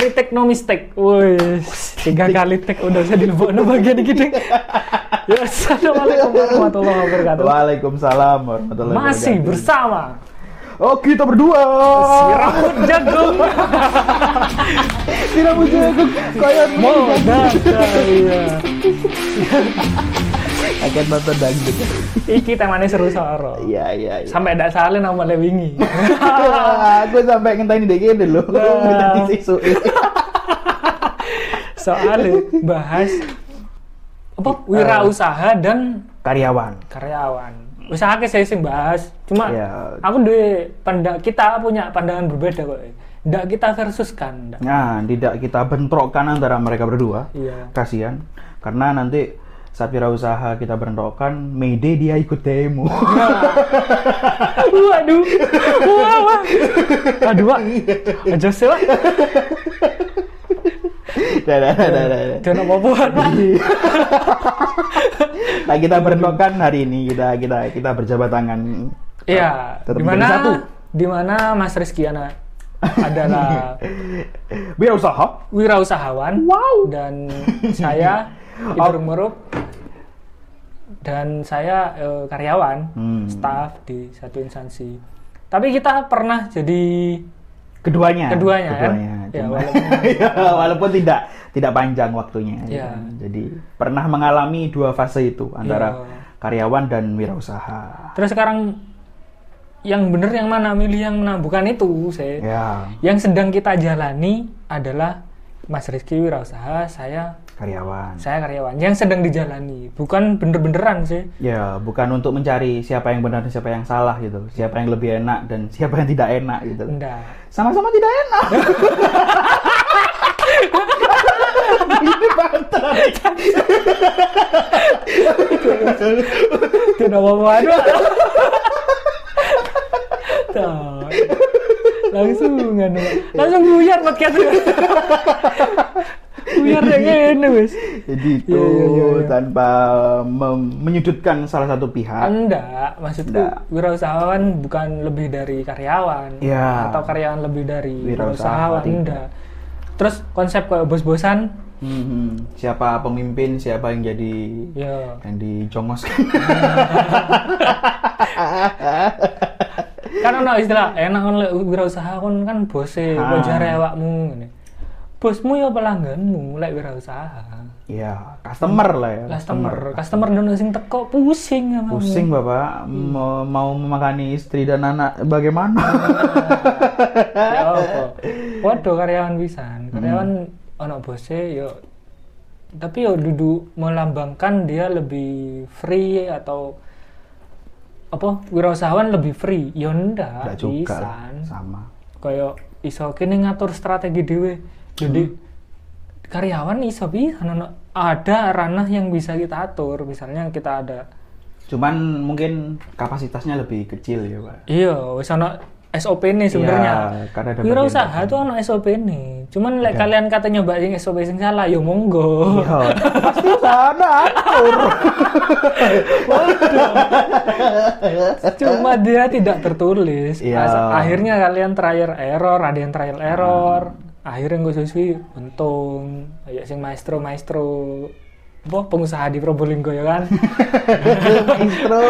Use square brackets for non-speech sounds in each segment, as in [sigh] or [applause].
Three take no mistake. Wih, tiga kali take udah bisa dilebokno bagian iki, Ding. Ya, Assalamualaikum warahmatullahi wabarakatuh. Waalaikumsalam warahmatullahi Masih wabarakatuh. bersama Oh kita berdua. si rambut jagung. Si rambut jagung. Kayak Modal iya. Akan nonton dangdut. Iki temanya seru soro. Iya iya. iya. Sampai ndak salin sama Lewingi. Aku sampai ngenteni dek. Lah. Minta. Soalnya bahas apa wirausaha dan Karyawan. karyawan. Usaha ke saya sing bahas. Cuma Ya. aku duwe pandang kita punya pandangan berbeda kok. Ndak kita versus kan. Nah, tidak kita bentrokkan antara mereka berdua. Iya. Kasihan. Karena nanti saat wirausaha kita bentrokkan, Mayday dia ikut demo. Waduh. Wah, wah. Aduh. Aja sih, Wak. Dah, dah, dah, dah. Jangan apa-apa, Wak. Nah, kita bentrokan hari ini kita kita kita berjabat tangan. Iya, Tetap di mana satu. di mana Mas Rizky anak adalah [laughs] Wirausaha. wirausahawan Wow. dan saya. [laughs] Ibrahim Muruk dan saya eh, karyawan Hmm. staff di satu instansi. Tapi kita pernah jadi Keduanya. Keduanya, kan? Keduanya. Ya, Cuma- walaupun- [laughs] Ya, walaupun tidak tidak panjang waktunya. ya Ya. kan. Jadi pernah mengalami dua fase itu antara Ya. karyawan dan wirausaha. terus sekarang yang bener yang mana milih yang mana bukan itu saya. Ya, Yang sedang kita jalani adalah Mas Rizky wirausaha, saya karyawan. saya karyawan. Yang sedang dijalani bukan bener-beneran sih. Ya, bukan untuk mencari siapa yang benar dan siapa yang salah gitu. Siapa yang lebih enak dan [laughs] siapa yang tidak enak gitu. Enggak. Sama-sama tidak enak. Ini pantai. Tidak aduh. Tuh. Langsung kan. Langsung buyar podcast. Buyar yang ini wis. Jadi itu Iya, iya, iya, iya. tanpa mem- menyudutkan salah satu pihak. Enggak, maksudku Enggak. wirausahawan bukan lebih dari karyawan Iya. atau karyawan lebih dari Wirausaha, wirausahawan tidak. enggak. Terus konsep kayak bos-bosan Hmm, siapa pemimpin, siapa yang jadi ya yang dijongoskan. kan ono istilah enak kan wirausaha kon kan bose Ah. jare awakmu ngene. Bosmu ya pelangganmu lek wirausaha. ya, customer lah ya. Customer, customer dono sing teko pusing ya Pusing bapak, mau, mau memakani istri dan anak bagaimana? [laughs] ya apa? Waduh karyawan pisan. Karyawan ono bose yo tapi yo duduk melambangkan dia lebih free atau apa wirausahawan lebih free yo ndak pisan. sama. Kayak iso kene ngatur strategi dhewe. Jadi karyawan iso bisa ada ranah yang bisa kita atur. Misalnya kita ada Cuman mungkin kapasitasnya lebih kecil ya pak. iya wis ono SOP nih sebenarnya. Iya, karena ada Wirausaha bagian tuh ono SOP nih. Cuman lek kalian kata nyoba yang SOP sing salah yo monggo. Iya, [laughs] pasti sana atur. Cuma dia tidak tertulis. Iya. Akhirnya kalian trial error, ada yang trial error. Akhirnya gue sesuai untung. Kayak sing maestro maestro apa pengusaha di Probolinggo ya kan. Maestro.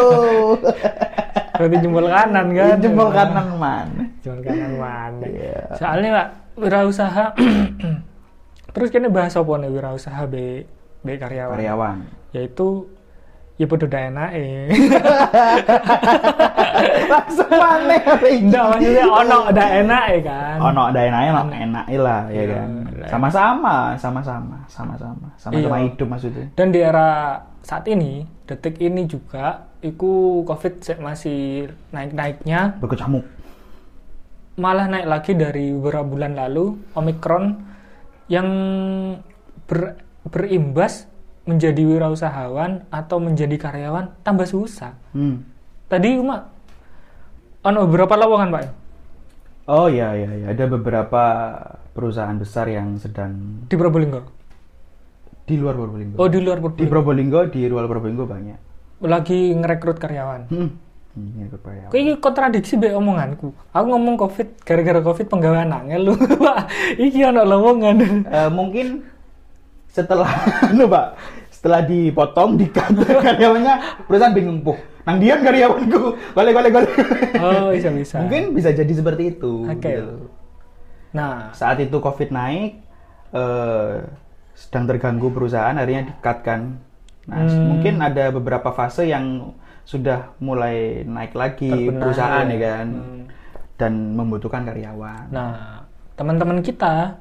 [laughs] Berarti jempol kanan kan. Jempol kanan man. Jempol kanan mana. Iya. Soalnya Pak, wirausaha [clears throat] terus kini bahas apa nih wirausaha be be karyawan. Karyawan. Yaitu ya podo enak eh. Langsung mana Enggak maksudnya ono udah enak ya kan. Ono ada enaknya, ono enak lah ya Iya, kan. Sama-sama, sama-sama, sama-sama, sama-sama Iya. hidup maksudnya. Dan di era saat ini, detik ini juga, iku COVID masih naik-naiknya, Berkecamuk. malah naik lagi dari beberapa bulan lalu, Omicron yang ber- berimbas menjadi wirausahawan atau menjadi karyawan tambah susah. Hmm. Tadi cuma ono beberapa lowongan pak Oh iya iya iya, ada beberapa perusahaan besar yang sedang di Probolinggo. di luar Probolinggo. Oh di luar Di Probolinggo. Probolinggo, di luar Probolinggo banyak. Lagi ngerekrut karyawan. Hmm. Ingin rekrut karyawan. Kok ini kontradiksi be omonganku. Aku ngomong Covid gara-gara Covid penggawean angel lu. [laughs] Pak, iki ana lowongan. Eh, mungkin setelah [laughs] anu pak setelah dipotong di [laughs] karyawannya perusahaan bingung puh nang dian karyawanku [laughs] balik balik balik Oh, bisa bisa. mungkin bisa jadi seperti itu Oke. gitu. Nah, saat itu covid naik eh, sedang terganggu perusahaan akhirnya dikatkan nah Hmm. mungkin ada beberapa fase yang sudah mulai naik lagi Terbenahi perusahaan ya. ya kan Hmm. dan membutuhkan karyawan nah teman-teman kita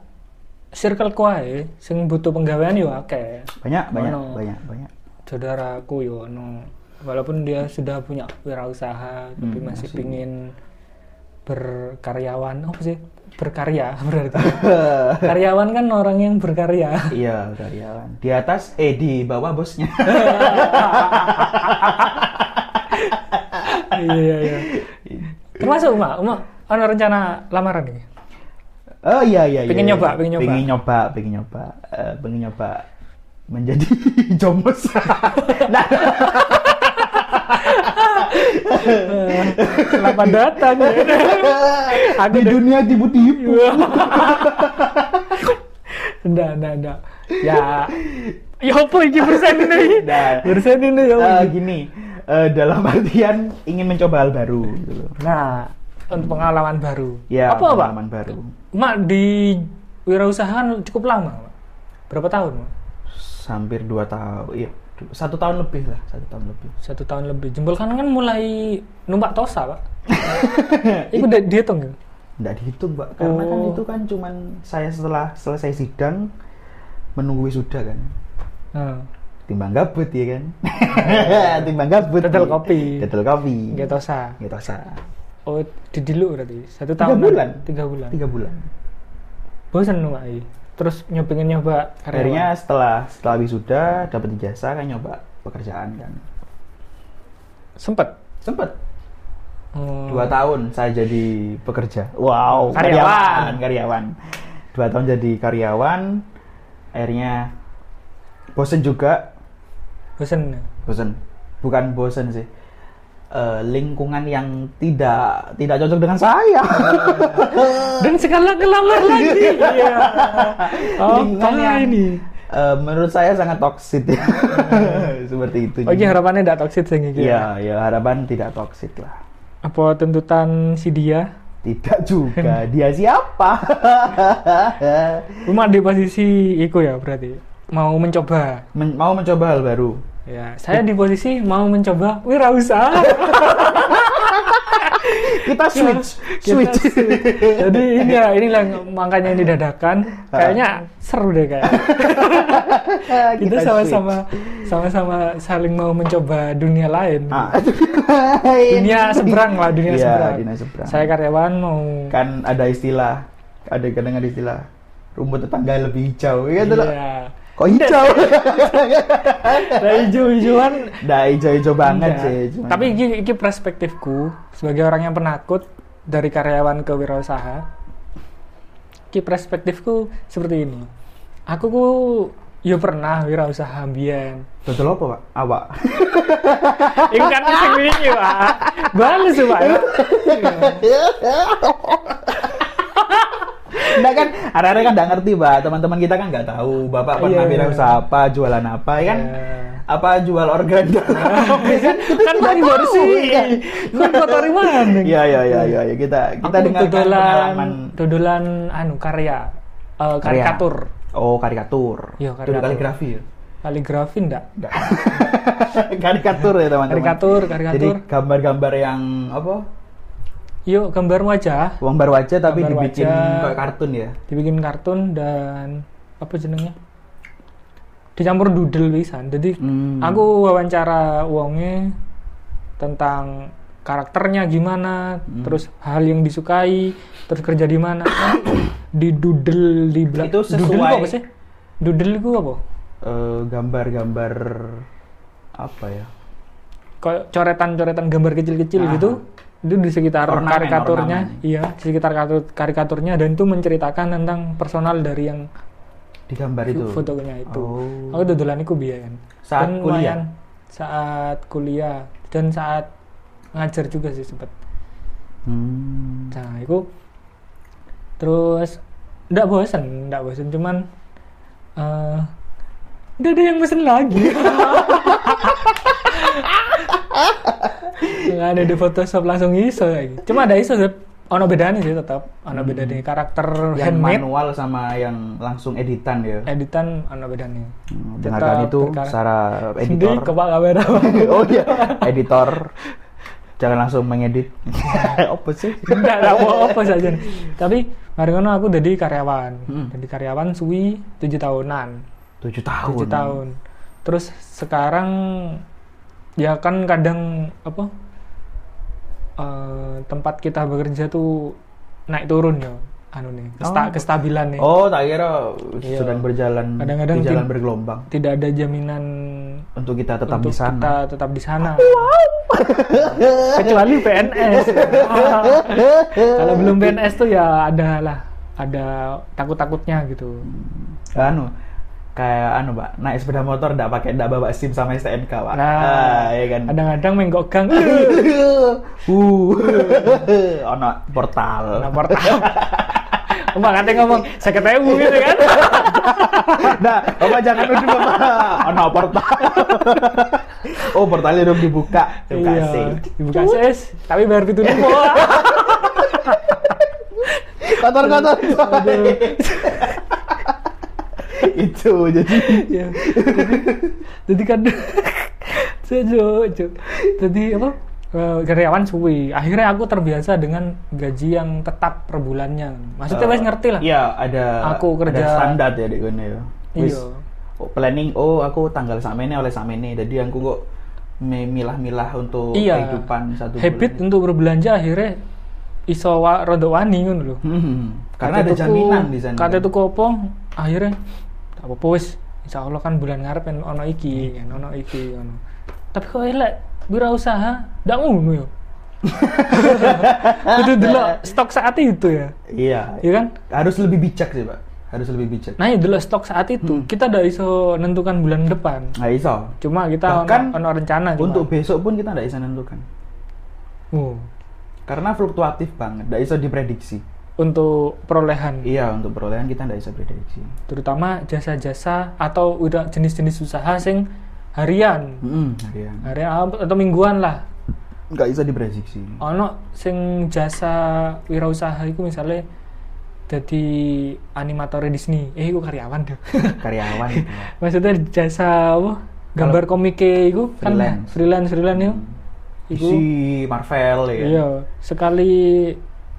circle kuae sing butuh penggawean yo akeh. banyak banyak Ono. banyak banyak Saudaraku yo ono. Walaupun dia sudah punya wirausaha tapi Hmm, masih masih. pingin berkaryawan. Apa sih? Berkarya [laughs] berarti. [laughs] Karyawan kan orang yang berkarya. Iya, karyawan. Di atas, eh di bawah bosnya. [laughs] iya iya. Termasuk Uma, Uma ada rencana lamaran nih. Oh iya iya. Pengen iya, nyoba, iya. pengen nyoba. Pengen nyoba, pengen nyoba, Eh, pengen nyoba menjadi [laughs] jomos. [laughs] nah, Selamat datang. ya. [laughs] Aku di dunia tipu-tipu. Enggak, enggak, enggak. Ya, ya apa ini persen ini? Nah. Persen ini ya. Apa? gini, eh, dalam artian ingin mencoba hal baru. Gitu. Nah, untuk pengalaman baru. Ya, apa, pengalaman baru. Mak di wirausahaan cukup lama, Mak. Berapa tahun, Mak? Hampir dua tahun, iya, satu tahun lebih lah, satu tahun lebih. Satu tahun lebih. Jempol kanan kan mulai numpak tosa, Pak. [laughs] Itu udah dihitung ya? Nggak dihitung, Pak. Karena kan Oh. itu kan cuman saya setelah selesai sidang menunggu wisuda kan. Nah, Timbang gabut ya kan. [laughs] Timbang gabut. Dodol kopi. Dodol kopi. nggak tosa. Oh, di dulu berarti. Satu Tiga tahun. bulan. Tiga bulan. Tiga bulan. Bosan lu. I? Terus nyopengin nyoba karyawan. Akhirnya setelah setelah wisuda dapat ijazah kan nyoba pekerjaan kan. sempet. Sempet Oh. dua tahun saya jadi pekerja. Wow. Karyawan. Karyawan. Dua tahun jadi karyawan. Akhirnya bosen juga. Bosan. ya? Bosen. Bukan bosen sih. Eh, lingkungan yang tidak tidak cocok dengan saya. [laughs] Dan skala kelamar lagi. [laughs] Iya. Oh, lingkungan yang ini? eh, menurut saya sangat toksit [laughs] ya. Seperti itu. Oh, ini harapannya tidak toxic sih iki. Iya, ya harapan tidak toksit lah. Apa tuntutan si dia? Tidak juga. Dia siapa? Cuma di posisi iku ya berarti. Mau mencoba. Men- mau mencoba hal baru. Ya, saya di posisi mau mencoba wirausaha. [laughs] Kita switch, Kita switch. switch. Jadi ini ya, inilah makanya ini dadakan. Kayaknya seru deh kayak. [laughs] Kita sama-sama sama-sama saling mau mencoba [laughs] dunia lain. Dunia seberang lah, dunia Iya, seberang. dunia seberang. Saya karyawan mau kan ada istilah, ada kadang ada istilah rumput tetangga lebih hijau, ya tuh. Iya. Kok hijau? [laughs] Nah, hijau-hijauan Nah, hijau-hijau banget Enggak. sih. cuman- Tapi ini, ini perspektifku sebagai orang yang penakut dari karyawan ke wirausaha. Ki perspektifku seperti ini. Aku ku yo pernah wirausaha mbiyen. Dodol apa, Pak? Awak. [laughs] Iku kan [laughs] sing wingi, Pak. Bales, Pak. Ya. Enggak kan, ada-ada kan nggak ngerti, Pak. Teman-teman kita kan nggak tahu. Bapak pernah Iya. wirausaha apa, jualan apa, ya kan? Iya. Apa jual organ? [laughs] kan kan mari bersih. Kan kotori mana? Iya, iya, iya, iya. Ya, Kita kita Aku dengarkan pengalaman dodolan anu karya Karya. karikatur. Oh, karikatur. Iya, Itu karikatur. kaligrafi ya? Kaligrafi ndak? Enggak. [laughs] karikatur ya, teman-teman. Karikatur, karikatur. Jadi gambar-gambar yang apa? Yuk gambar wajah. Uang baru aja tapi Gambar dibikin wajah. kayak kartun ya. dibikin kartun dan apa jenengnya dicampur doodle pisan jadi Hmm. aku wawancara uangnya tentang karakternya gimana Hmm. terus hal yang disukai terus kerja di mana [coughs] di doodle di bela- Itu doodle sesuai- itu apa sih doodle itu apa Eh, gambar-gambar apa ya? kayak coretan-coretan gambar kecil-kecil Ah. gitu itu di sekitar Ornamen, karikaturnya ornamen. iya di sekitar karikatur- karikaturnya dan itu menceritakan tentang personal dari yang Di gambar itu. fotonya itu. Oh. Aku dodolan iku biyen. Saat Dan kuliah? lumayan saat kuliah dan saat ngajar juga sih sempet Hmm. nah itu terus nggak bosen nggak bosen cuman nggak ada yang pesen lagi [laughs] [laughs] nggak ada di Photoshop langsung iso lagi cuma ada iso sih ono bedanya sih tetap ono bedanya karakter Yang handmade manual sama yang langsung editan ya. editan ono bedanya Hmm, Dengarkan itu secara Sendiri editor. kepak kamera [laughs] oh iya, [laughs] editor. Jangan langsung mengedit. Apa sih? enggak enggak mau apa saja tapi mari ngono aku jadi karyawan Hmm. jadi karyawan suwi tujuh tahunan Tujuh tahun. tujuh tahun terus sekarang ya kan kadang apa eh, tempat kita bekerja tuh naik turun ya anu nih kesta- Oh. kestabilan nih Oh, tak kira Iya. sedang berjalan Kadang-kadang di jalan tim- bergelombang tidak ada jaminan untuk kita tetap untuk di sana. kita tetap di sana [laughs] kecuali PNS [laughs] kalau belum PNS tuh ya ada lah ada takut-takutnya gitu Anu, kayak anu, Pak, naik sepeda motor enggak pakai enggak bawa SIM sama STNK, Pak. nah Ah, ya kan. kadang-kadang menggok gang [laughs] uh. ono portal. Nah, portal. [laughs] Mbak katanya ngomong saya ketemu gitu kan. [laughs] nah, Bapak jangan nuduh Bapak. Ono portal. oh, portalnya udah dibuka. Terima iya. kasih. Dibuka ses, tapi bayar pintu dulu. Kotor-kotor. [laughs] itu jadi ya. Jadi, jadi kan saya jo, jo. Jadi apa? eh, karyawan suwi. Akhirnya aku terbiasa dengan gaji yang tetap per bulannya. Maksudnya Eh, wes ngerti lah. Iya, ada Aku kerja- ada standar ya di kono ya. Iya. oh, planning oh aku tanggal samene oleh samene. Jadi aku kok me- milah-milah untuk Iya. kehidupan satu Habit bulan. untuk berbelanja akhirnya iso wa rodo wani ngono lho. Hmm, karena Kate ada tuku- jaminan di sana. Kate tuku apa akhirnya tak apa wis insya Allah kan bulan ngarep kan ono iki kan ono iki ono. Tapi kok elek wirausaha ndak ngono yo. itu dulu stok saat itu ya. Iya. Iya kan? Harus lebih bijak sih, Pak. Harus lebih bijak. Nah, itu dulu stok saat itu kita ndak iso nentukan bulan depan. Nah, iso. Cuma kita Bahkan ono, ono rencana cuma. Untuk besok pun kita nggak bisa nentukan. Oh, Karena fluktuatif banget, nggak bisa diprediksi. Untuk perolehan Iya, untuk perolehan kita nggak bisa prediksi. terutama jasa-jasa atau udah jenis-jenis usaha sing harian Hmm, iya. harian atau mingguan lah Nggak bisa diprediksi. ono sing jasa wirausaha itu misalnya jadi animator Disney eh [laughs] itu karyawan deh Karyawan. gitu. maksudnya jasa apa gambar komike itu kan Freelance. freelance freelance itu Isi Iku Marvel ya. iya sekali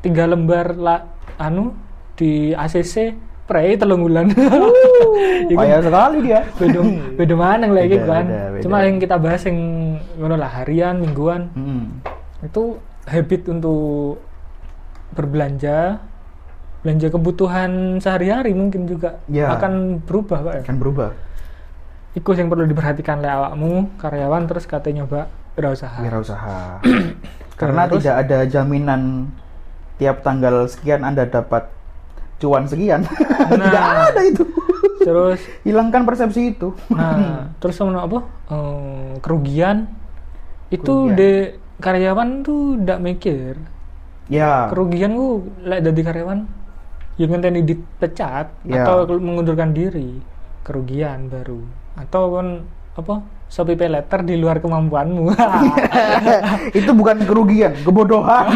tiga lembar la, anu di ACC prei telung bulan [laughs] Iku Payah sekali dia. beda [laughs] beda mana yang lagi kan beda, beda. cuma yang kita bahas yang ngono lah harian mingguan Hmm. itu habit untuk berbelanja belanja kebutuhan sehari-hari mungkin juga Ya. akan berubah pak ya Kan berubah. itu yang perlu diperhatikan oleh awakmu karyawan terus katanya nyoba berusaha Wirausaha. [clears throat] Karena Terus? tidak ada jaminan tiap tanggal sekian Anda dapat cuan sekian. [laughs] tidak Nah. ada itu. terus [laughs] Hilangkan persepsi itu. nah [laughs] terus sama apa Eh, kerugian itu Kerugian. de karyawan tuh tidak mikir ya. kerugian ku lek dari karyawan yang ngenteni dipecat Ya. atau mengundurkan diri kerugian baru atau kan apa Shopee Pay letter di luar kemampuanmu [laughs] itu bukan kerugian, kebodohan. [laughs]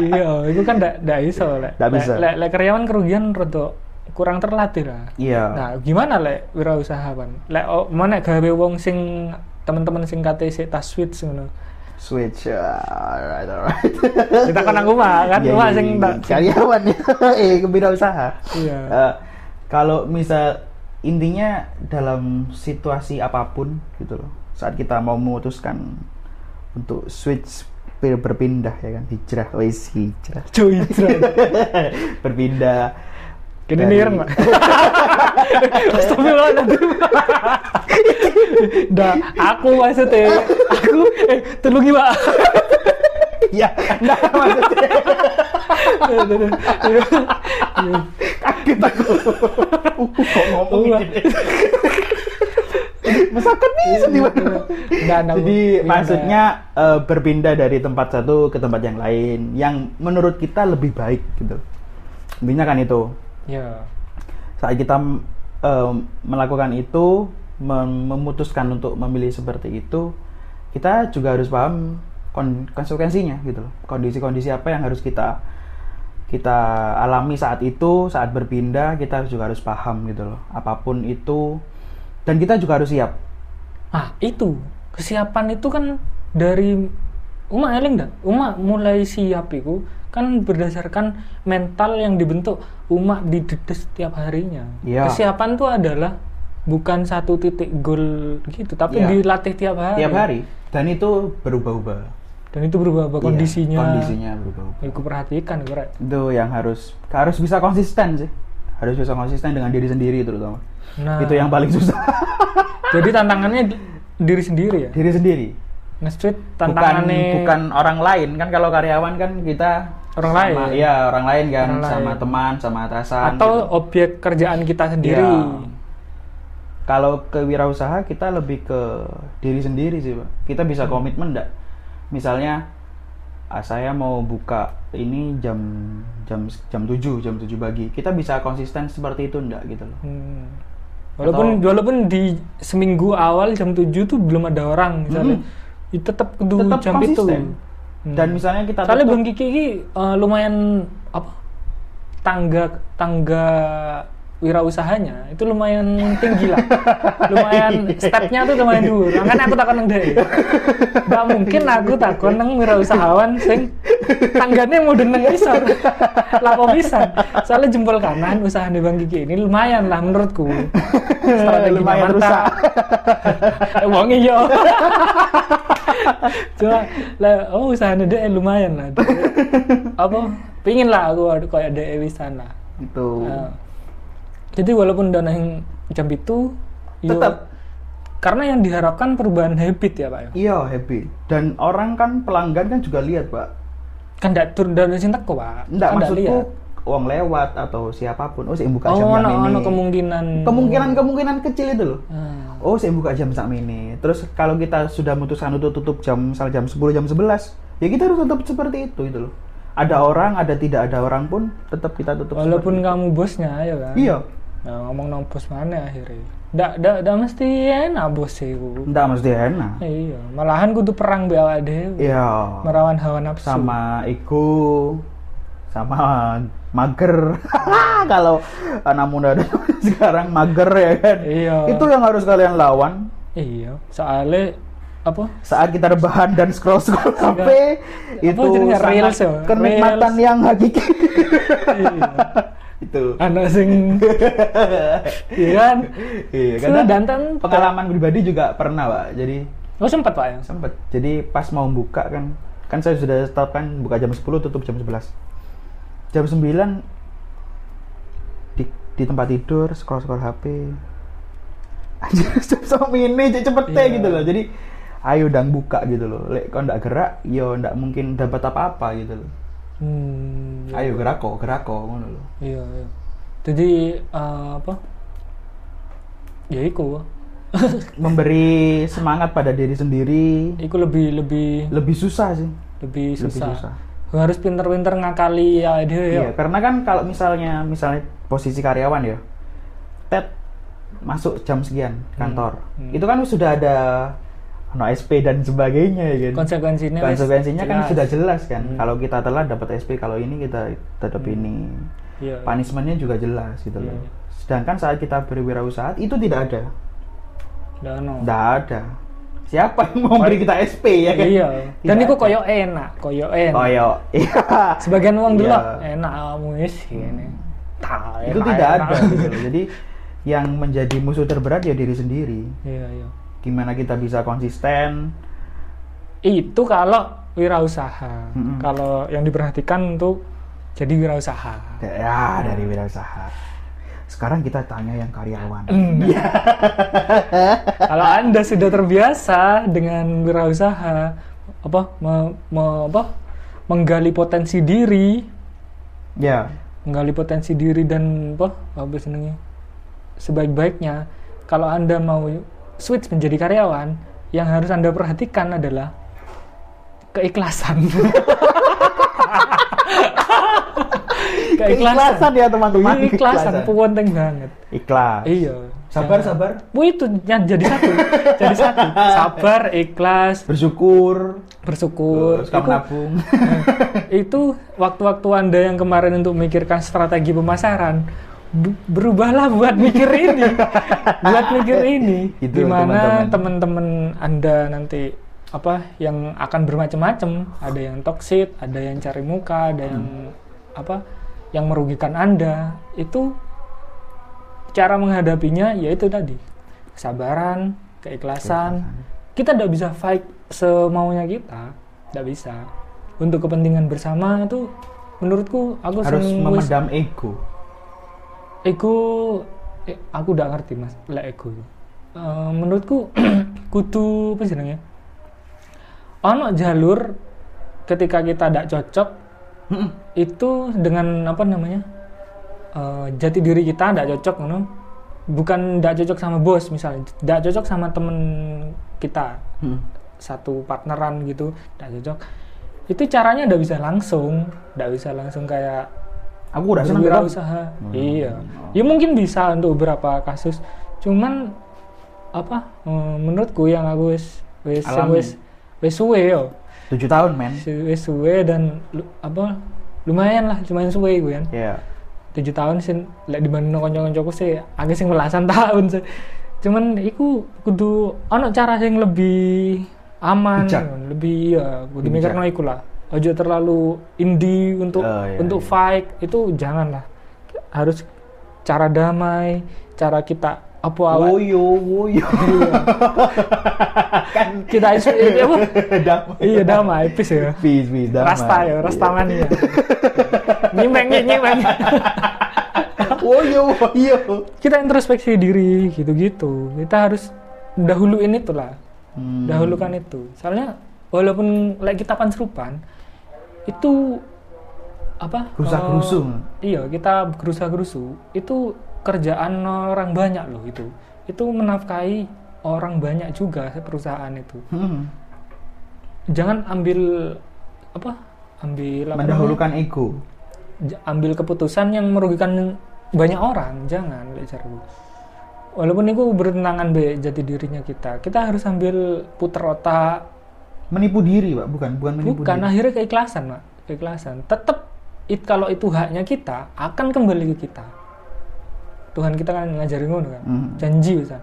iya itu kan ndak ndak iso lek Ndak bisa. lek lek karyawan kerugian rada kurang terlatih lah Iya. nah gimana lek wirausaha kan lek oh, mana gawe wong sing teman-teman sing kate sik tas switch ngono Switch. ah, alright, alright. [laughs] kita kan aku mah kan Iya, cuma iya, sing iya. tak karyawan ya. eh kewirausaha. iya Eh, kalau misal intinya dalam situasi apa pun gitu loh. Saat kita mau memutuskan untuk switch ber- berpindah ya kan? Hijrah wes hijrah. Cuy [laughs] berpindah Kini dari- nih ireng, Pak. [laughs] Astagfirullahaladzim. Dah, aku maksudnya, aku, eh, tulungi pak. ya nah maksudnya. Kaget aku Uh, Iya. gini Masakan bisa di mana? Enggak, enggak, Jadi pindah. maksudnya eh, berpindah dari tempat satu ke tempat yang lain yang menurut kita lebih baik gitu. Intinya kan itu. ya Saat kita eh, melakukan itu, mem- memutuskan untuk memilih seperti itu, kita juga harus paham kon- konsekuensinya gitu loh. Kondisi-kondisi apa yang harus kita kita alami saat itu, saat berpindah, kita juga harus paham gitu loh. Apa pun itu dan kita juga harus siap. ah itu kesiapan itu kan dari Uma eling enggak? Uma mulai siap itu kan berdasarkan mental yang dibentuk Uma didedes setiap harinya. Iya. Kesiapan itu adalah bukan satu titik gol gitu, tapi Iya. dilatih tiap hari. tiap hari dan itu berubah-ubah Dan itu berubah Iya, kondisinya. kondisinya berubah-ubah Aku perhatikan, korek. itu yang harus harus bisa konsisten sih harus bisa konsisten dengan diri sendiri terutama Nah, itu yang paling susah [laughs] jadi tantangannya di- diri sendiri ya. diri sendiri bukan tantangannya bukan orang lain kan kalau karyawan kan kita Orang sama, lain. iya orang lain kan Orang sama lain. teman sama atasan atau gitu. objek kerjaan kita sendiri. Iya. kalau kewirausaha kita lebih ke diri sendiri sih pak kita bisa komitmen enggak misalnya ah, saya mau buka ini jam jam jam 7 jam 7 pagi kita bisa konsisten seperti itu enggak gitu loh Hmm. Walaupun walaupun di seminggu awal jam 7 tuh belum ada orang misalnya. Itu tetap kudu tetap jam itu. konsisten Hmm. dan misalnya kita Soalnya Bang Kiki ini eh, lumayan apa? Tangga tangga wirausahanya itu lumayan tinggi lah. [laughs] lumayan stepnya tuh lumayan dulu. Makanya aku takon nang deh. Gak mungkin aku takon nang wirausahawan sing tangganya mau nang isor. Lapo pisan. Soalnya jempol kanan usaha di Bang Kiki ini lumayan lah menurutku. Strateginya Lumayan rusak. [laughs] eh wong iya. Cuma lah oh usahanya dia lumayan lah. Apa? Pingin lah aku kayak ada Ewisan lah. itu Nah, jadi walaupun dana yang jam itu yo- Tetap. karena yang diharapkan perubahan habit ya pak ya? Iya happy dan orang kan pelanggan kan juga lihat pak. Kan tidak turun dari sini teko pak? Enggak kan maksudku lihat. uang lewat atau siapa pun. Oh saya buka jam oh jam no, ini no, kemungkinan. Kemungkinan kemungkinan kecil itu loh. Ah, oh saya buka jam saat ini terus kalau kita sudah memutuskan untuk tutup jam misal jam 10 jam 11 ya kita harus tutup seperti itu itu loh. Ada orang ada tidak ada orang pun tetap kita tutup walaupun kamu bosnya ya kan iya Nah, ngomong nang bos mana akhirnya? Ndak ndak ndak mesti enak bos sih ku. mesti enak. Iya malahan kudu perang be dhewe. Iya. Merawan hawa nafsu. Sama ego sama mager. [laughs] Kalau anak muda [laughs] sekarang mager ya kan? Iya. itu yang harus kalian lawan. Iya soalnya apa? Saat kita rebahan dan scroll scroll HP itu Reels ya? kenikmatan Reels. yang hakiki. [laughs] Iya. Itu. Anak sing [laughs] iya kan? Iya karena dantan pengalaman pribadi juga pernah pak. Jadi oh sempat pak ya? Sempet. Jadi pas mau buka kan kan saya sudah tetapkan buka jam 10 tutup jam 11 jam 9 di, di tempat tidur scroll scroll HP anjir [laughs] jam sama ini cepet teh Iya. gitu loh. Jadi ayo dang buka gitu loh. Lek kau ndak gerak yo ndak mungkin dapat apa-apa gitu loh hmm, ayo gerak kok gerak kok ngono loh iya iya. Jadi eh, apa? Ya iku. [laughs] Memberi semangat pada diri sendiri. Iku lebih lebih lebih susah sih. Lebih lebih susah, susah. harus pinter-pinter ngakali ya dia ya. Iya, karena kan kalau misalnya misalnya posisi karyawan ya, Ted masuk jam sekian kantor, hmm. itu kan sudah ada no SP dan sebagainya ya kan. konsekuensinya Konsekuensinya kan jelas. sudah jelas kan. Hmm. Kalau kita telat dapat SP, kalau ini kita tetap ini. iya Punishmentnya juga jelas gitu Iya, loh. iya. Sedangkan saat kita berwirausaha itu tidak ada, no. tidak ada. Siapa yang mau memberi kita SP ya kan? iya dan ada. koyo enak koyo enak Koyo, iya. sebagian uang dulu Iya. lah enak kamu ini Tak, itu tidak enak. ada gitu loh. Jadi yang menjadi musuh terberat ya diri sendiri. iya iya Gimana kita bisa konsisten? itu kalau wirausaha Mm-mm. kalau yang diperhatikan untuk jadi wirausaha Ya dari wirausaha. Sekarang kita tanya yang karyawan. Enggak. [laughs] kalau anda sudah terbiasa dengan wirausaha apa me- me- apa menggali potensi diri Ya, menggali potensi diri dan apa apa senengnya sebaik-baiknya kalau anda mau switch menjadi karyawan yang harus anda perhatikan adalah keikhlasan [laughs] Keikhlasan ya, teman-teman. Iya, keikhlasan Keikhlasan. penting banget Ikhlas. iya Sabar, Jangan- sabar. Wah, itu yang jadi satu jadi satu [laughs] sabar ikhlas Bersyukur. bersyukur Terus kamu Itu- nabung. [laughs] itu waktu-waktu anda yang kemarin untuk memikirkan strategi pemasaran bu- berubahlah buat mikir ini. [laughs] Buat mikir ini. Itu, di mana teman-teman. anda nanti apa yang akan bermacam-macam. Ada yang toksit ada yang cari muka ada yang apa yang merugikan anda. Itu cara menghadapinya yaitu tadi. Kesabaran keikhlasan. Kita tidak bisa fight semaunya kita. Tidak bisa. Untuk kepentingan bersama itu menurutku aku Harus memendam ego. Ego eh, aku udah ngerti mas lek ego. Eh, menurutku [clears throat] kudu apa jenenge ono jalur ketika kita tidak cocok itu dengan apa namanya eh, jati diri kita tidak cocok no? bukan tidak cocok sama bos misalnya tidak cocok sama temen kita Mm. satu partneran gitu tidak cocok itu caranya tidak bisa langsung tidak bisa langsung kayak Aku udah seneng kok. usaha iya ya mungkin bisa untuk beberapa kasus cuman apa eh, menurutku yang aku wis wis Alami. wis wis suwe yo Tujuh tahun, men. wis suwe dan lu- apa lumayan lah lumayan suwe gue kan Iya. tujuh tahun sih lek dibanding kanca-kancaku sih agak sing belasan [laughs] tahun sih cuman iku kudu ono cara yang lebih aman Bijak. lebih ya kudu Lebih mikir bijak. iku lah ojo terlalu indie untuk Oh, iya, untuk iya. fight itu janganlah harus cara damai cara kita apa awak Woyo, woyo. [laughs] kan kita isu eh, apa [laughs] damai. iya damai peace ya Peace, peace, damai. rasta ya rasta Iya. mania [laughs] nyimeng nyimeng Woyo, woyo. kita introspeksi diri gitu-gitu kita harus dahuluin itulah Hmm. dahulukan itu soalnya walaupun like kita panserupan itu apa Gerusa eh, gerusu. iya kita gerusa gerusu itu kerjaan orang banyak loh itu itu menafkahi orang banyak juga perusahaan itu Hmm. jangan ambil apa ambil apa Mendahulukan ego. namanya? Ambil keputusan yang merugikan banyak orang jangan lek caraku. walaupun itu bertentangan be jati dirinya kita kita harus ambil puter otak Menipu diri, Pak, bukan bukan menipu bukan diri. akhirnya keikhlasan pak. Keikhlasan. Tetap it kalau itu haknya kita akan kembali ke kita. Tuhan kita kan ngajarin ngono kan Mhm. janji bisa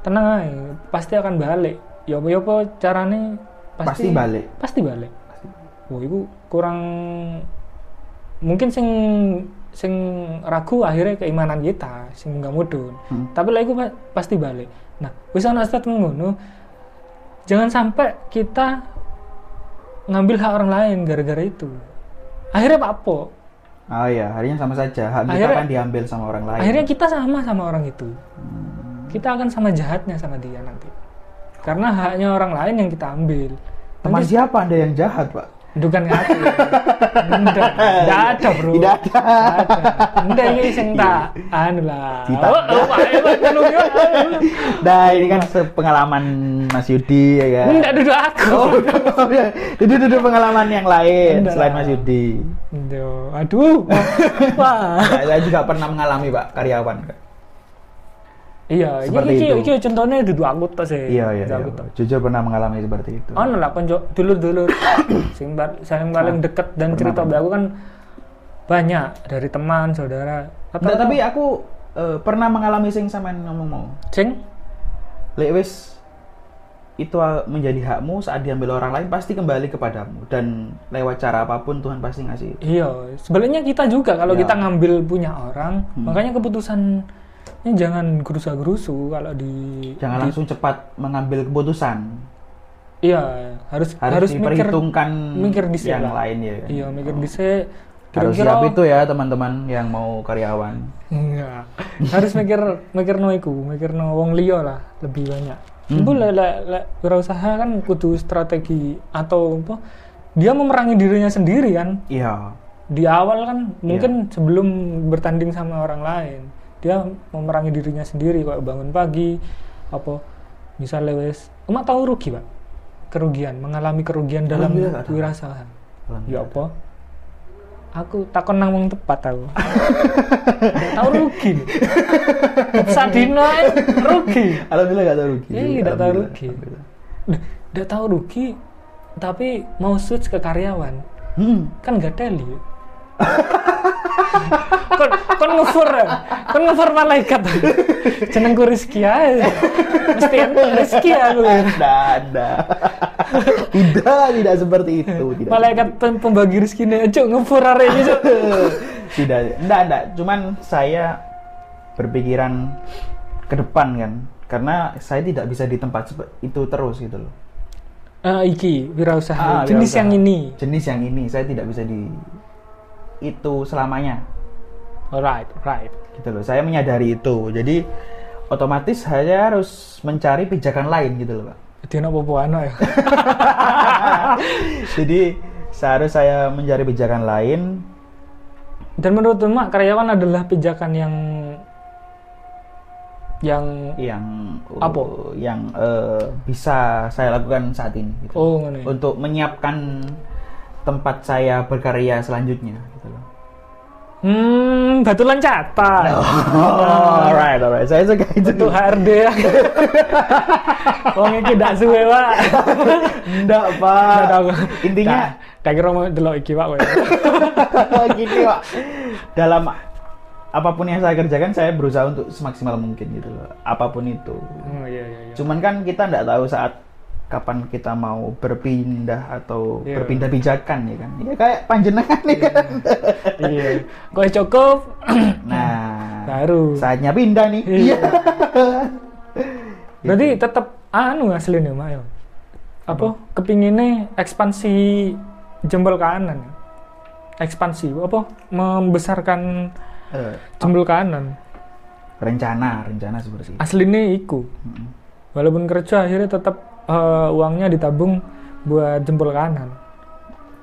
tenang aja pasti akan balik. Ya apa ya apa caranya Pasti balik. pasti balik. Wah itu kurang mungkin sing sing ragu akhirnya keimanan kita sing nggak mudun. Hmm. tapi lah itu pa- pasti balik. Nah wis ana statement ngono jangan sampai kita ngambil hak orang lain gara-gara itu akhirnya pak apa Oh iya, harinya sama saja. Hak kita Akhirnya- akan diambil sama orang lain. akhirnya kita sama sama orang itu Hmm. kita akan sama jahatnya sama dia nanti karena haknya orang lain yang kita ambil Teman siapa Anda yang jahat, Pak? Bukan ngaku. Enggak, enggak ada, Bro. Tidak ada. Enggak. Enggak ini sing tak anu lah. Cita. Oh, oh, eh, Pak, anu, ya. Nah, ini kan pengalaman Mas Yudi ya kan. Enggak duduk aku. Oh, itu itu pengalaman yang lain Enggak selain. Mas Yudi. Aduh, aduh. [laughs] Wah. Ya, saya juga pernah mengalami Pak karyawan. Iya, Seperti iki itu. iki contohnya duduk aku tos sih. Iya iya. Iya. Jujur pernah mengalami seperti itu. Ono lah konco dulur-dulur [coughs] sing saling paling deket dan cerita aku kan banyak dari teman, saudara. Atau Nggak, tapi aku eh, pernah mengalami sing sampean ngomong mau. sing Lek wis itu menjadi hakmu saat diambil orang lain pasti kembali kepadamu dan lewat cara apa pun Tuhan pasti ngasih. Iya, sebenarnya kita juga kalau Ya. kita ngambil punya orang, Hmm. makanya keputusannya jangan gerusa-gerusu kalau di Jangan di- langsung cepat mengambil keputusan. Iya, harus Harus, harus mikir diperhitungkan mikir dhisik yang lah. lain ya. kan? Iya, mikir dhisik. Harus Kira-kira siap itu ya teman-teman yang mau karyawan. enggak. harus mikir mikir no iku, mikir no wong liya lah lebih banyak. Hmm. Itu lek lek lek wirausaha kan kudu strategi atau apa? Dia memerangi dirinya sendiri kan. Iya. di awal kan Iya. mungkin sebelum bertanding sama orang lain dia memerangi dirinya sendiri kayak bangun pagi apa misalnya wes emak tahu rugi pak? Kerugian mengalami kerugian dalam wirausaha ya apa? Aku takon nang wong tepat aku. [laughs] Tahu rugi sadino ae rugi. Alhamdulillah gak tahu rugi. Iya, nggak tahu rugi. Nggak tahu rugi tapi mau switch ke karyawan. Hmm. kan gak teli. [laughs] Kon kon ngefur ya? kon ngefur malaikat jenengku Rizky aja mesti ente Rizky aku Tidak, tidak. tidak, tidak seperti itu. Tidak. malaikat pem- pembagi rezeki nih cuk ngefur hari ini cuk [laughs] tidak, enggak, enggak. Cuman saya berpikiran ke depan kan. Karena saya tidak bisa di tempat itu terus gitu loh. Eh, iki wirausaha Ah, jenis wirausaha. yang ini Jenis yang ini saya tidak bisa di itu selamanya. Alright right Gitu loh. Saya menyadari itu. Jadi otomatis saya harus mencari pijakan lain gitu loh, Pak. apa anak ya [laughs] Jadi seharusnya saya mencari pijakan lain dan menurut emak karyawan adalah pijakan yang yang yang Apa? uh, yang eh, bisa saya lakukan saat ini gitu. oh untuk menyiapkan tempat saya berkarya selanjutnya gitu loh. Hmm batu loncatan Oh, alright, alright. Saya suka itu. untuk HRD ya [laughs] Wong iki ndak suwe, Pak. Ndak Pak. tahu. Intinya Ndak- ndak kira mau delok iki, Pak. [laughs] gini, Pak. Dalam apa pun yang saya kerjakan, saya berusaha untuk semaksimal mungkin gitu loh. Apa pun itu. Oh iya iya iya. Cuman kan kita nggak tahu saat kapan kita mau berpindah atau Iya. berpindah pijakan ya kan. Ya kayak panjenengan nih kan. Iya. Kowe cukup [clears throat] Nah, baru. saatnya pindah nih. Iya. Iya. [laughs] Berarti tetap anu aslinya, Mak ya. Apa? Kepinginnya ekspansi jempol kanan. Ekspansi apa? Membesarkan Eh, jempol kanan. rencana, rencana seperti itu. Aslinya iku. Mm-mm. Walaupun kerja akhirnya tetap eh, uangnya ditabung buat jempol kanan.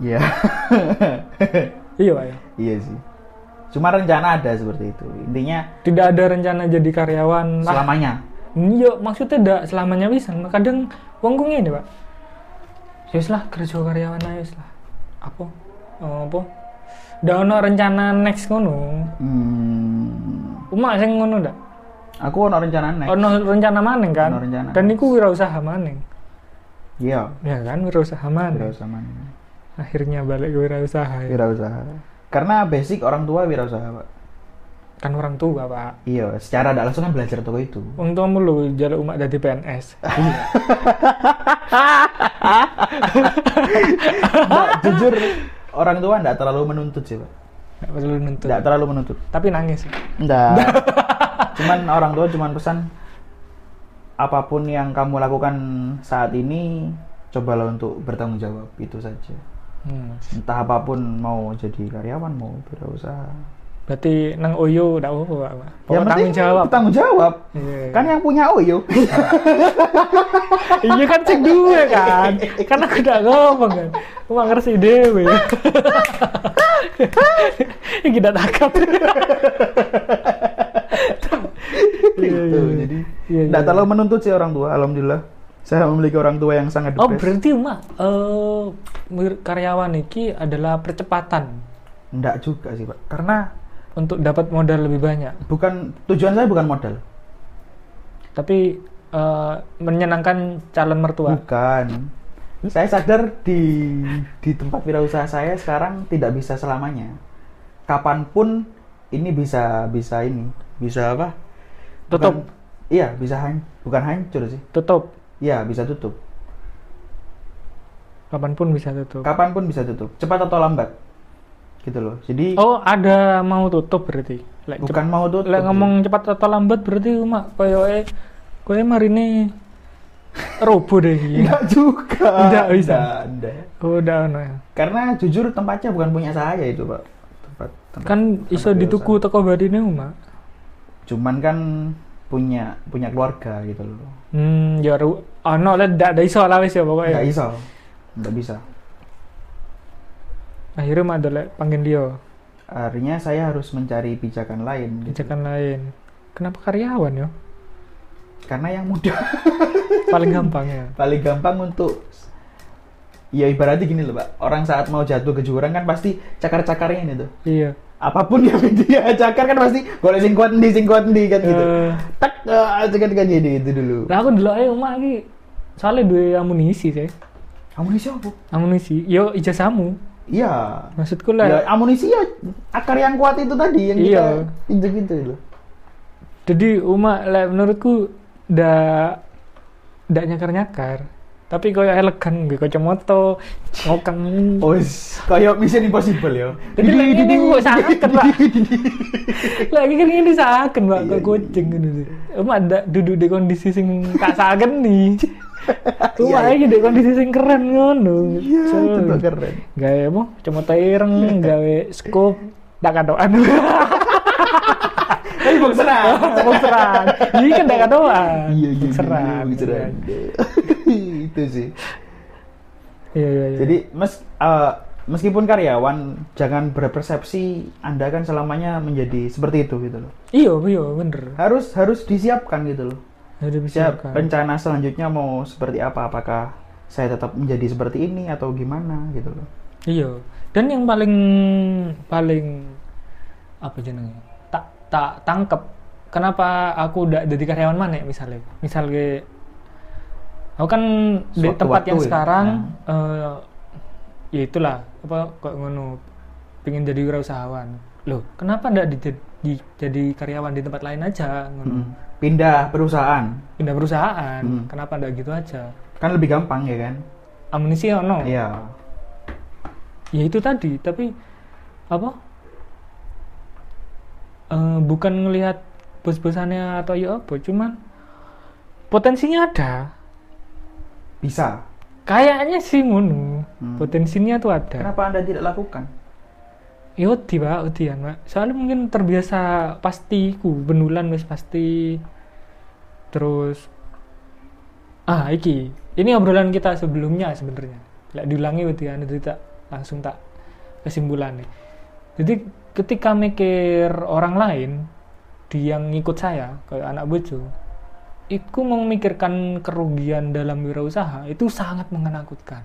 Iya. [laughs] Iya, Pak ya. iya sih. Cuma rencana ada seperti itu. Intinya Tidak ada rencana jadi karyawan selamanya. Iya, maksudnya tidak selamanya bisa. Kadang wong ngene, Pak. Ya wis lah kerja karyawan wis lah. Apa? Oh, apa? Ndak ono rencana next ngono. Hmm. Umak sing ngono ndak? Aku ono rencana next. Ono rencana maning kan? Ono rencana. Dan niku wirausaha maning. Iya. Ya kan wirausaha maning. Wirausaha mana? Akhirnya balik ke wirausaha ya. Wirausaha. Karena basic orang tua wirausaha, Pak. Kan orang tua, Pak. Iya, secara tidak langsung kan belajar toko itu. Wong tuamu lho jaluk umak dadi PNS. Mbak, [laughs] jujur orang tua tidak terlalu menuntut sih, Pak. Nggak perlu nuntut. Tidak terlalu menuntut. Tapi nangis. Enggak. [laughs] cuman orang tua cuman pesan apa pun yang kamu lakukan saat ini cobalah untuk bertanggung jawab itu saja. Hmm. Entah apa pun mau jadi karyawan mau berusaha. Berarti nang Oyo ndak apa-apa, Pak. Penting tanggung jawab. Tanggung jawab. Iya. Kan yang punya Oyo. [laughs] iya kan sing duwe kan. Kan aku udah ngomong kan. Aku mah ngerti dewe. [laughs] Iki tidak takut. [laughs] gitu. Jadi Iya, enggak iya. terlalu menuntut sih orang tua. Alhamdulillah. Saya memiliki orang tua yang sangat Oh, best. berarti mak eh mir- karyawan iki adalah percepatan Enggak juga sih, Pak. Karena untuk dapat modal lebih banyak. bukan tujuan saya bukan modal. Tapi eh, menyenangkan calon mertua. Bukan. Saya sadar di di tempat wirausaha saya sekarang tidak bisa selamanya. Kapan pun ini bisa bisa ini bisa apa? Tutup. Bukan- iya bisa han, bukan hancur sih. Tutup. Iya bisa tutup. Kapan pun bisa tutup. Kapan pun bisa tutup. Cepat atau lambat. Gitu loh. Jadi Oh, ada mau tutup berarti. Lek bukan mau tutup. Lek ngomong cepat atau lambat berarti mak koyoke kowe marine robo deh. [laughs] Enggak juga. Nggak bisa. Nggak, nggak. Oh, udah ono ya. Karena jujur tempatnya bukan punya saya itu, Pak. Tempat, tempat Kan iso tempat dituku teko badine mak. Cuman kan punya punya keluarga gitu loh. Hmm, ya ru lah ndak ada iso lah wis ya pokoknya. Nggak bisa. Nggak bisa. Akhirnya mak dolek panggil dia. Akhirnya saya harus mencari pijakan lain. gitu. Pijakan lain. Kenapa karyawan ya? Karena yang muda. [laughs] paling gampang ya paling gampang untuk ya ibaratnya gini loh pak orang saat mau jatuh ke jurang kan pasti cakar-cakarnya ini tuh iya apa pun yang [laughs] dia cakar kan pasti boleh sing kuat ndi sing kuat ndi kan gitu Eh. tak uh, kan kan jadi itu dulu Lah aku dulu aja omah iki soalnya dua amunisi sih. amunisi apa Amunisi, yo ijazahmu. iya Maksudku ya lah. amunisi ya akar yang kuat itu tadi yang Iya. kita injek itu loh Jadi umat lah menurutku ndak ndak nyakar-nyakar. Tapi koyo elegan gue kacamata ngokang. oh is kayak Mission Impossible ya Jadi lagi ini kok sakit, Pak. Lagi kan ini sakit, Iya, kok iya, kucing gitu. Umat ndak duduk di kondisi sing tak sakit nih. [laughs] Iya, iki di kondisi sing keren ngono. iya tuh keren gawe apa kacamata ireng [laughs] gawe scope tak kadoan [laughs] tapi bang serang Bung seran ini kan tak kadoan iya iya Bung Seran. Itu sih iya iya iya Jadi mes, eh, meskipun karyawan jangan berpersepsi Anda kan selamanya menjadi seperti itu gitu loh. iya iya bener Harus harus disiapkan gitu loh. jadi Siap bisa rencana selanjutnya mau seperti apa? Apakah saya tetap menjadi seperti ini atau gimana gitu loh. iya dan yang paling paling apa jenengnya tak tak tangkep kenapa aku udah jadi karyawan mana misalnya misalnya aku kan di Suatu tempat waktu yang ya? sekarang eh, ya itulah apa kok ngono pengen jadi wirausahawan loh kenapa ndak di- di- jadi karyawan di tempat lain aja ngono Mm. Pindah perusahaan pindah perusahaan Hmm. kenapa ndak gitu aja kan lebih gampang ya kan? amunisi ono Iya. ya itu tadi tapi apa eh, bukan ngelihat bos-bosannya atau ya apa cuman potensinya ada Bisa. kayaknya sih ngono. Hmm. potensinya tuh ada. Kenapa Anda tidak lakukan? ya wedi pak wedian pak. Soalnya mungkin terbiasa pasti ku benulan wis pasti. Terus ah iki. Ini obrolan kita sebelumnya sebenarnya. Lek diulangi wedian jadi tak langsung tak kesimpulan nih jadi ketika mikir orang lain di yang ngikut saya kayak anak bojo Iku memikirkan kerugian dalam wirausaha itu sangat menakutkan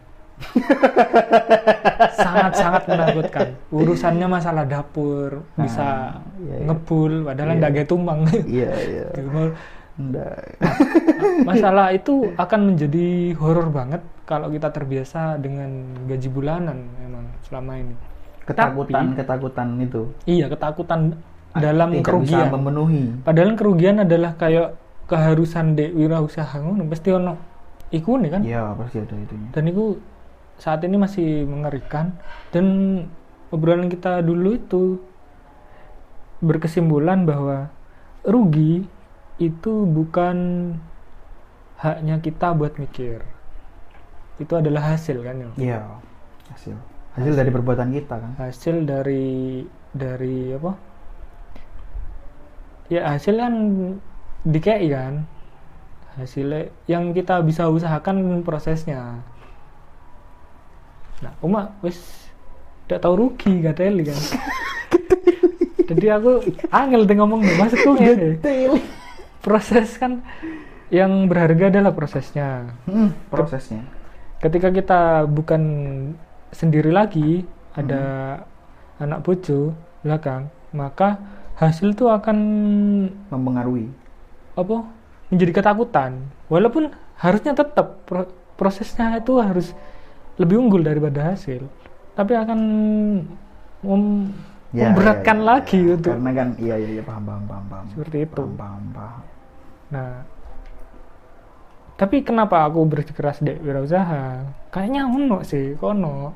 sangat-sangat [laughs] menakutkan. Urusannya masalah dapur bisa iya, iya. ngebul, padahal Iya. gawe tumbang. Iya iya. [laughs] Gitu. Nggak. masalah itu akan menjadi horor banget kalau kita terbiasa dengan gaji bulanan memang selama ini. Ketakutan Tapi- ketakutan itu. Iya, ketakutan dalam Tidak kerugian. bisa memenuhi. Padahal kerugian adalah kayak keharusan dek wirausaha ngono pasti ono iku nih kan. Iya pasti ada itunya. dan itu saat ini masih mengerikan dan obrolan kita dulu itu berkesimpulan bahwa rugi itu bukan haknya kita buat mikir itu adalah hasil kan ya Iya hasil hasil dari perbuatan kita kan. hasil dari dari apa ya hasil kan DKI kan hasilnya yang kita bisa usahakan prosesnya. Nah Uma wis tidak tahu rugi gak teli kan. [laughs] Jadi aku angel deh ngomong nih maksudku ngene proses kan yang berharga adalah prosesnya. Hmm, prosesnya. ketika kita bukan sendiri lagi ada anak bojo belakang maka hasil itu akan Mempengaruhi. Apa menjadi ketakutan walaupun harusnya tetap pro- prosesnya itu harus lebih unggul daripada hasil tapi akan mem- Ya, memberatkan ya, ya, lagi ya. untuk Karena kan iya iya iya paham paham paham paham. Seperti itu. Paham paham paham. Nah, tapi kenapa aku bersikeras dek wirausaha? Kayaknya ono sih, kono.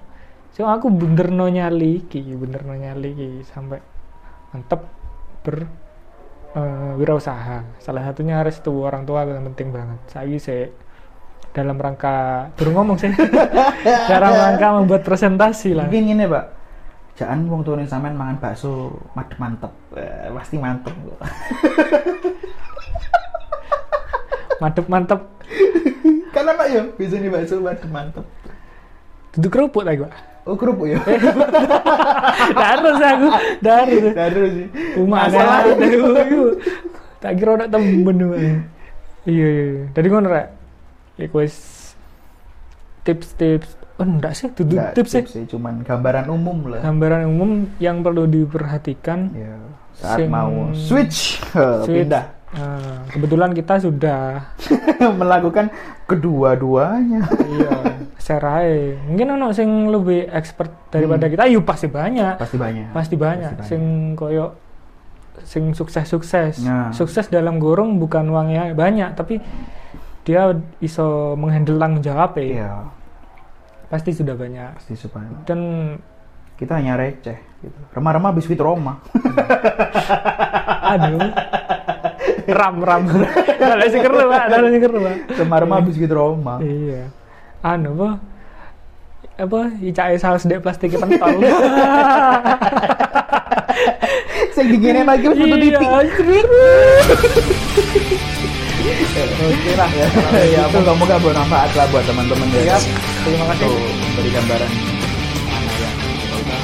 So aku bener no nyali ki, bener no nyali ki sampai mantep ber eh, wirausaha. Salah satunya restu orang tua yang penting banget. Saya sih dalam rangka baru ngomong sih [laughs] dalam rangka membuat presentasi lah Mungkin gini pak. Jangan wong tuane sampean mangan bakso mantep mantep. Eh, pasti mantep. [laughs] mantep mantep Karena pak ya bisa nih bakso mantep mantep. duduk kerupuk lagi pak Oh kerupuk ya. [laughs] harus aku harus Terus sih. Ada itu. Tak kira ada temen. Iya iya. iya. Tadi ngono rek. wis tips-tips oh enggak sih Nggak tips sih sih cuman gambaran umum lah gambaran umum yang perlu diperhatikan ya saat Sing- mau switch, Switch. pindah Nah, kebetulan kita sudah [laughs] melakukan kedua-duanya iya serai mungkin ono sing lebih expert daripada kita yuk pasti banyak. Pasti banyak. Pasti banyak. Hmm. Pasti sing koyo sing sukses-sukses. Nah. sukses dalam gorong bukan uangnya banyak tapi dia iso menghandle tanggung jawab ya iya. Pasti sudah banyak. Pasti supaya dan kita hanya receh gitu. Remah-remah biskuit Roma. Aduh. Ram ram. Ada sing keru pak. Ada sing keru pak. Remah-remah biskuit Roma. Iya anu apa? Apa? Icai saus dek plastik pentol [laughs] sing digini lagi wis metu titik. iya oke lah ya, ya moga-moga bermanfaat lah buat teman-teman ya. Terima kasih. untuk beri gambaran. Mana yang kita